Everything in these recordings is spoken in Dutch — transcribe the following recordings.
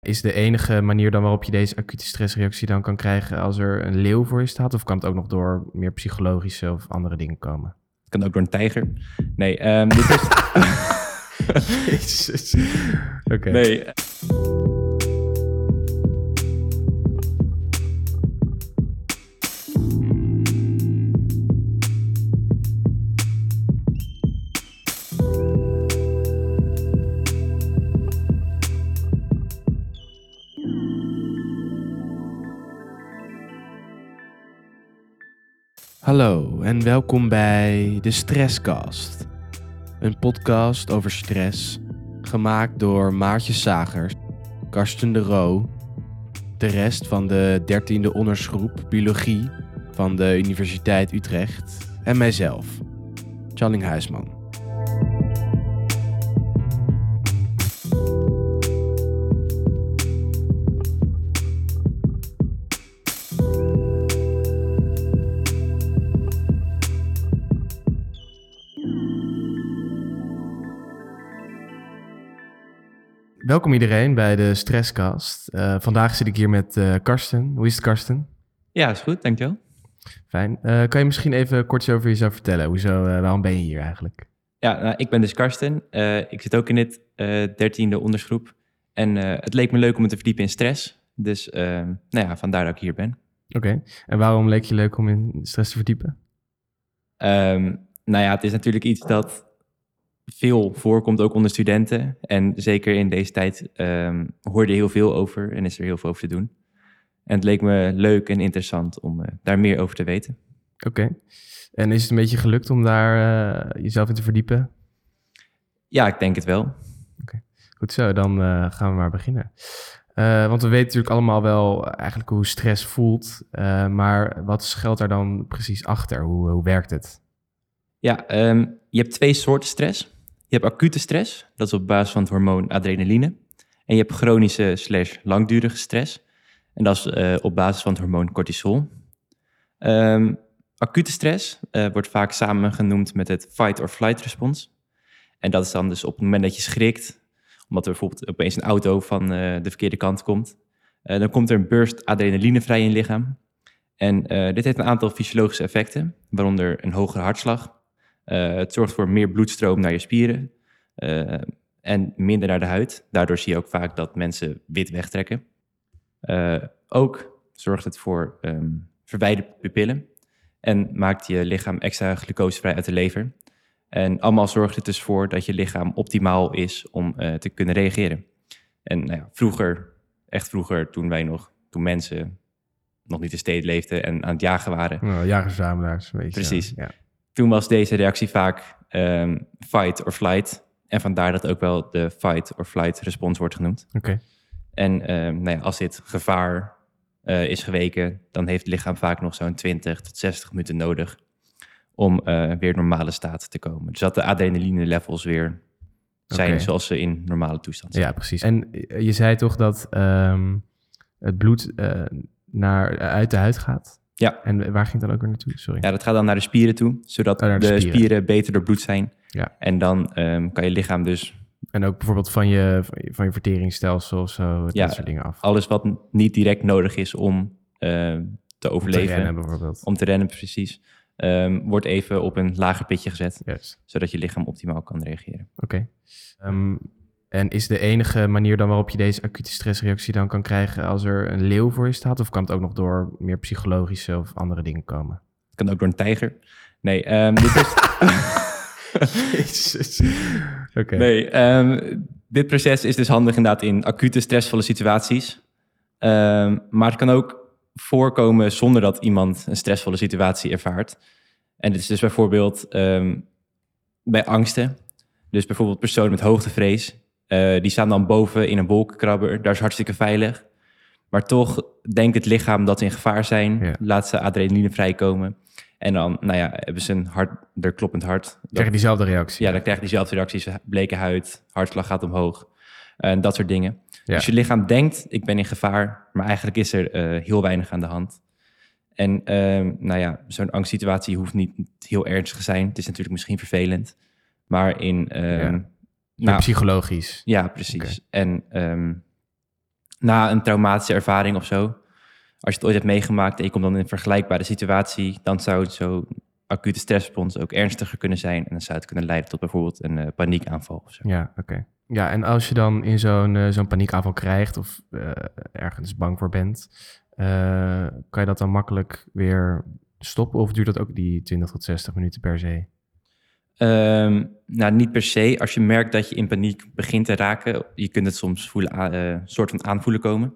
Is de enige manier dan waarop je deze acute stressreactie dan kan krijgen als er een leeuw voor je staat? Of kan het ook nog door meer psychologische of andere dingen komen? Het kan ook door een tijger. Nee, ehm, dit is... Jezus. Oké. nee. Hallo en welkom bij de Stresscast. Een podcast over stress, gemaakt door Maartje Sagers, Karsten de Roo, de rest van de 13e ondersgroep Biologie van de Universiteit Utrecht en mijzelf, Channing Huisman. Welkom iedereen bij de Stresscast. Eh, vandaag zit ik hier met eh, Karsten. Hoe is het, Karsten? Ja, is goed, dankjewel. Fijn. Eh, kan je misschien even kort over jezelf vertellen? Hoezo, waarom ben je hier eigenlijk? Ja, nou, ik ben dus Karsten. ik zit ook in dit dertiende ondersgroep. En het leek me leuk om me te verdiepen in stress. Dus nou ja, vandaar dat ik hier ben. Oké. En waarom leek je leuk om in stress te verdiepen? Um, nou ja, het is natuurlijk iets dat veel voorkomt, ook onder studenten. En zeker in deze tijd um, hoorde je heel veel over en is er heel veel over te doen. En het leek me leuk en interessant om uh, daar meer over te weten. Oké. En is het een beetje gelukt om daar uh, jezelf in te verdiepen? Ja, ik denk het wel. Oké, goed zo. Dan uh, gaan we maar beginnen. want we weten natuurlijk allemaal wel eigenlijk hoe stress voelt. maar wat schuilt daar dan precies achter? Hoe, hoe werkt het? Ja, um, je hebt twee soorten stress. Je hebt acute stress, dat is op basis van het hormoon adrenaline. En je hebt chronische slash langdurige stress. En dat is uh, op basis van het hormoon cortisol. Um, acute stress uh, wordt vaak samen genoemd met het fight or flight respons. En dat is dan dus op het moment dat je schrikt, omdat er bijvoorbeeld opeens een auto van uh, de verkeerde kant komt. dan komt er een burst adrenaline vrij in je lichaam. En dit heeft een aantal fysiologische effecten, waaronder een hogere hartslag, het zorgt voor meer bloedstroom naar je spieren uh, en minder naar de huid. Daardoor zie je ook vaak dat mensen wit wegtrekken. Uh, ook zorgt het voor um, verwijderde pupillen en maakt je lichaam extra glucosevrij uit de lever. En allemaal zorgt het dus voor dat je lichaam optimaal is om te kunnen reageren. En nou ja, vroeger, echt vroeger, toen wij nog, toen mensen nog niet in steden leefden en aan het jagen waren. Nou, weet je. Precies. Ja. Toen was deze reactie vaak um, fight or flight. En vandaar dat ook wel de fight or flight respons wordt genoemd. Oké. En um, nou ja, als dit gevaar uh, is geweken, dan heeft het lichaam vaak nog zo'n 20 tot 60 minuten nodig om uh, weer normale staat te komen. Dus dat de adrenaline levels weer zijn okay. zoals ze in normale toestand zijn. Ja, precies. En je zei toch dat um, het bloed uh, naar, uit de huid gaat? Ja. En waar ging dat ook weer naartoe? Sorry. Ja, dat gaat dan naar de spieren toe, zodat oh, de, de spieren. spieren. beter doorbloed zijn. Ja. En dan um, kan je lichaam dus... En ook bijvoorbeeld van je, van je verteringsstelsel of zo, ja, dat soort dingen af. alles wat niet direct nodig is om uh, te overleven. Om te rennen bijvoorbeeld. Om te rennen, precies. Um, wordt even op een lager pitje gezet, yes. zodat je lichaam optimaal kan reageren. Oké. Okay. Um, en is de enige manier dan waarop je deze acute stressreactie dan kan krijgen als er een leeuw voor je staat? Of kan het ook nog door meer psychologische of andere dingen komen? Het kan ook door een tijger. Nee, um, dit is... Jezus. Okay. Nee, um, dit proces is dus handig inderdaad in acute stressvolle situaties. Um, maar het kan ook voorkomen zonder dat iemand een stressvolle situatie ervaart. En dit is dus bijvoorbeeld bij angsten. Dus bijvoorbeeld personen met hoogtevrees uh, die staan dan boven in een wolkenkrabber. Daar is hartstikke veilig. Maar toch denkt het lichaam dat ze in gevaar zijn. Ja. Laat ze adrenaline vrijkomen. En dan, nou ja, hebben ze een harder kloppend hart. Krijg je diezelfde reactie? Ja, dan krijg je diezelfde reacties. Bleke huid, hartslag gaat omhoog. En dat soort dingen. Ja. Dus je lichaam denkt, ik ben in gevaar. Maar eigenlijk is er uh, heel weinig aan de hand. En uh, nou ja, zo'n angstsituatie hoeft niet heel ernstig te zijn. Het is natuurlijk misschien vervelend. Maar in... Ja nou, psychologisch. Ja, precies. Okay. En um, na een traumatische ervaring of zo, als je het ooit hebt meegemaakt en je komt dan in een vergelijkbare situatie, dan zou zo'n acute stressrespons ook ernstiger kunnen zijn. En dan zou het kunnen leiden tot bijvoorbeeld een uh, paniekaanval of zo. Ja, oké. Ja, en als je dan in zo'n uh, zo'n paniekaanval krijgt of uh, ergens bang voor bent, kan je dat dan makkelijk weer stoppen? Of duurt dat ook die 20 tot 60 minuten per se? Um, nou, niet per se. Als je merkt dat je in paniek begint te raken, je kunt het soms voelen, uh, soort van aanvoelen komen.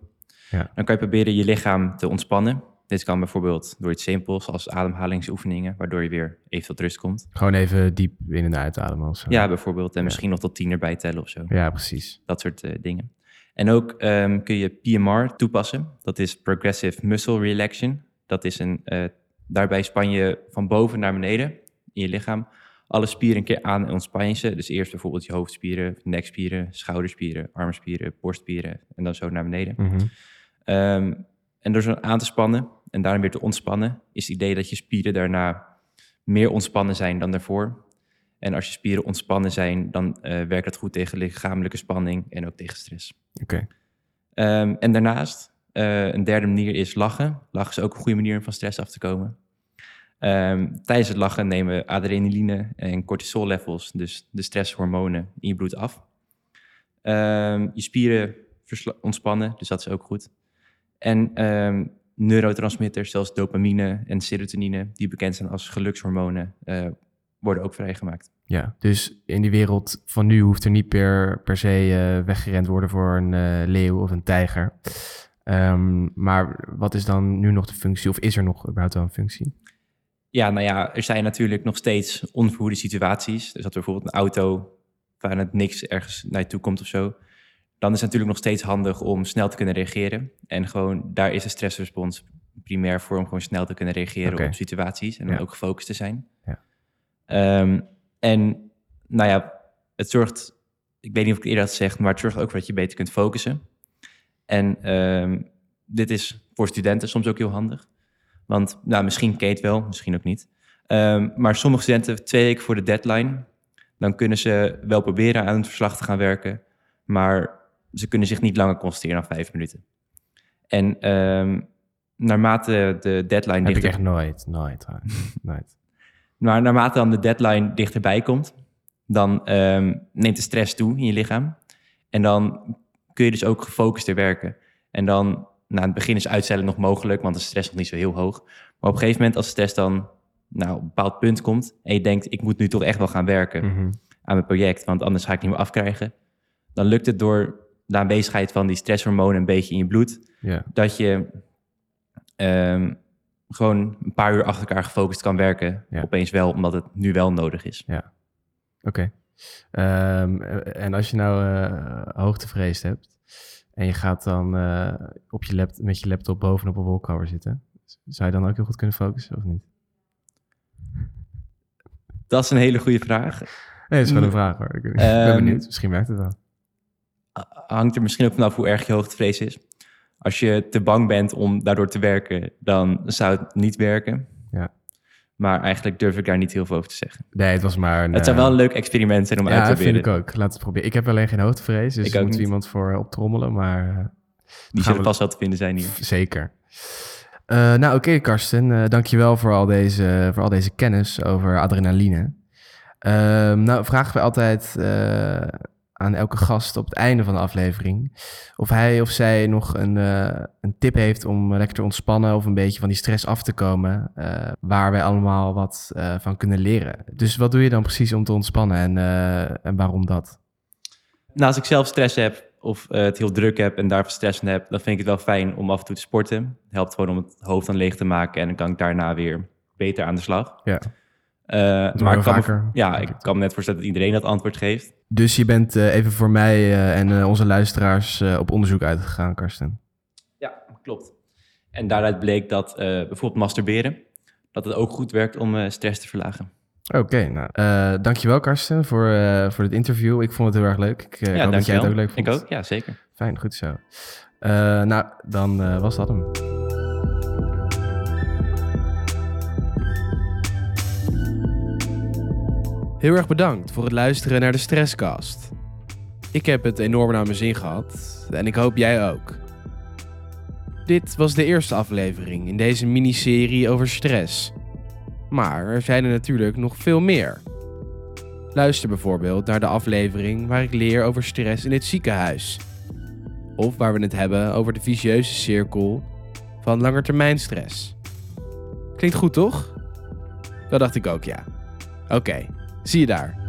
Ja. Dan kan je proberen je lichaam te ontspannen. Dit kan bijvoorbeeld door iets simpels als ademhalingsoefeningen, waardoor je weer even tot rust komt. Gewoon even diep in en uitademen of zo. Ja, bijvoorbeeld. En misschien nog tot tien erbij tellen of zo. Ja, precies. Dat soort uh, dingen. En ook um, kun je PMR toepassen. Dat is Progressive Muscle Relaxation. Dat is een, uh, daarbij span je van boven naar beneden in je lichaam alle spieren een keer aan en ontspan je ze. Dus eerst bijvoorbeeld je hoofdspieren, nekspieren, schouderspieren, armspieren, borstspieren en dan zo naar beneden. Mhm. Ehm, en door zo aan te spannen en daarna weer te ontspannen, is het idee dat je spieren daarna meer ontspannen zijn dan daarvoor. En als je spieren ontspannen zijn, dan uh, werkt dat goed tegen lichamelijke spanning en ook tegen stress. Oké. Ehm, en daarnaast, uh, een derde manier is lachen. Lachen is ook een goede manier om van stress af te komen. Um, tijdens het lachen nemen adrenaline en cortisol levels, dus de stresshormonen, in je bloed af. Um, je spieren ontspannen, dus dat is ook goed. En um, neurotransmitters zoals dopamine en serotonine, die bekend zijn als gelukshormonen, uh, worden ook vrijgemaakt. Ja, dus in die wereld van nu hoeft er niet per, per se uh, weggerend worden voor een uh, leeuw of een tijger. maar wat is dan nu nog de functie, of is er nog überhaupt wel een functie? Ja, nou ja, er zijn natuurlijk nog steeds onverhoede situaties. Dus dat er bijvoorbeeld een auto waar het niks ergens naar je toe komt of zo. Dan is het natuurlijk nog steeds handig om snel te kunnen reageren. En gewoon, daar is een stressrespons primair voor om gewoon snel te kunnen reageren okay. op situaties. En dan ook gefocust te zijn. Ja. Um, en nou ja, het zorgt, ik weet niet of ik het eerder had gezegd, maar het zorgt ook voor dat je beter kunt focussen. En um, dit is voor studenten soms ook heel handig. Want nou, misschien Kate wel, misschien ook niet. Um, maar sommige studenten twee weken voor de deadline, dan kunnen ze wel proberen aan het verslag te gaan werken, maar ze kunnen zich niet langer concentreren dan vijf minuten. En um, naarmate de deadline Heb dichter... ik echt nooit, nooit, nooit. Maar naarmate dan de deadline dichterbij komt, dan um, neemt de stress toe in je lichaam. En dan kun je dus ook gefocuster werken. En dan in het begin is uitstellen nog mogelijk, want de stress nog niet zo heel hoog. Maar op een gegeven moment, als de stress dan nou, op een bepaald punt komt en je denkt, ik moet nu toch echt wel gaan werken Mhm. aan mijn project, want anders ga ik niet meer afkrijgen. Dan lukt het door de aanwezigheid van die stresshormonen een beetje in je bloed, Ja, dat je ehm, gewoon een paar uur achter elkaar gefocust kan werken. Ja. Opeens wel, omdat het nu wel nodig is. oké. Ehm, en als je nou eh hoogtevrees hebt en je gaat dan eh, op je lap met je laptop bovenop een wolkhour zitten, zou je dan ook heel goed kunnen focussen of niet? Dat is een hele goede vraag. Nee, dat is gewoon een vraag hoor. Ik ben, ik ben Ehm, benieuwd. Misschien werkt het wel. hangt er misschien ook vanaf hoe erg je hoogtevrees is. Als je te bang bent om daardoor te werken, dan zou het niet werken. Ja. Maar eigenlijk durf ik daar niet heel veel over te zeggen. Nee, het was maar een... het zou eh, wel een leuk experiment zijn om uit Ja, te dat vind proberen. ik ook. Laat het proberen. Ik heb alleen geen hoogtevrees, dus Ik moet iemand voor optrommelen, maar eh, Die zullen we- vast wel te vinden zijn hier. zeker. Eh, nou, oké, Karsten. eh dankjewel voor al, deze, voor al deze kennis over adrenaline. Ehm, nou, vragen we altijd eh, aan elke gast op het einde van de aflevering of hij of zij nog een, eh, een tip heeft om lekker te ontspannen of een beetje van die stress af te komen, eh, waar wij allemaal wat eh, van kunnen leren. Dus wat doe je dan precies om te ontspannen en, en waarom dat? Nou, als ik zelf stress heb of het heel druk heb en daarvoor stress van heb, dan vind ik het wel fijn om af en toe te sporten. Het helpt gewoon om het hoofd dan leeg te maken en dan kan ik daarna weer beter aan de slag. Ja. Eh, maar ik kan, me, ja, ik kan me net voorstellen dat iedereen dat antwoord geeft. Dus je bent eh, even voor mij eh, en eh, onze luisteraars eh, op onderzoek uitgegaan, Karsten. Ja, klopt. En daaruit bleek dat eh, bijvoorbeeld masturberen, dat het ook goed werkt om eh, stress te verlagen. Oké, nou, eh dankjewel Karsten voor, eh, voor dit interview. Ik vond het heel erg leuk. Ik eh, ja, hoop dat jij het dankjewel. ook leuk vond. Ik ook, ja, zeker. Fijn, goed zo. Eh, nou, dan eh, was dat hem. Heel erg bedankt voor het luisteren naar de Stresscast. Ik heb het enorm naar mijn zin gehad en ik hoop jij ook. Dit was de eerste aflevering in deze miniserie over stress. Maar er zijn er natuurlijk nog veel meer. Luister bijvoorbeeld naar de aflevering waar ik leer over stress in het ziekenhuis. Of waar we het hebben over de vicieuze cirkel van langetermijnstress. Klinkt goed toch? Dat dacht ik ook, ja. Oké, zie je daar.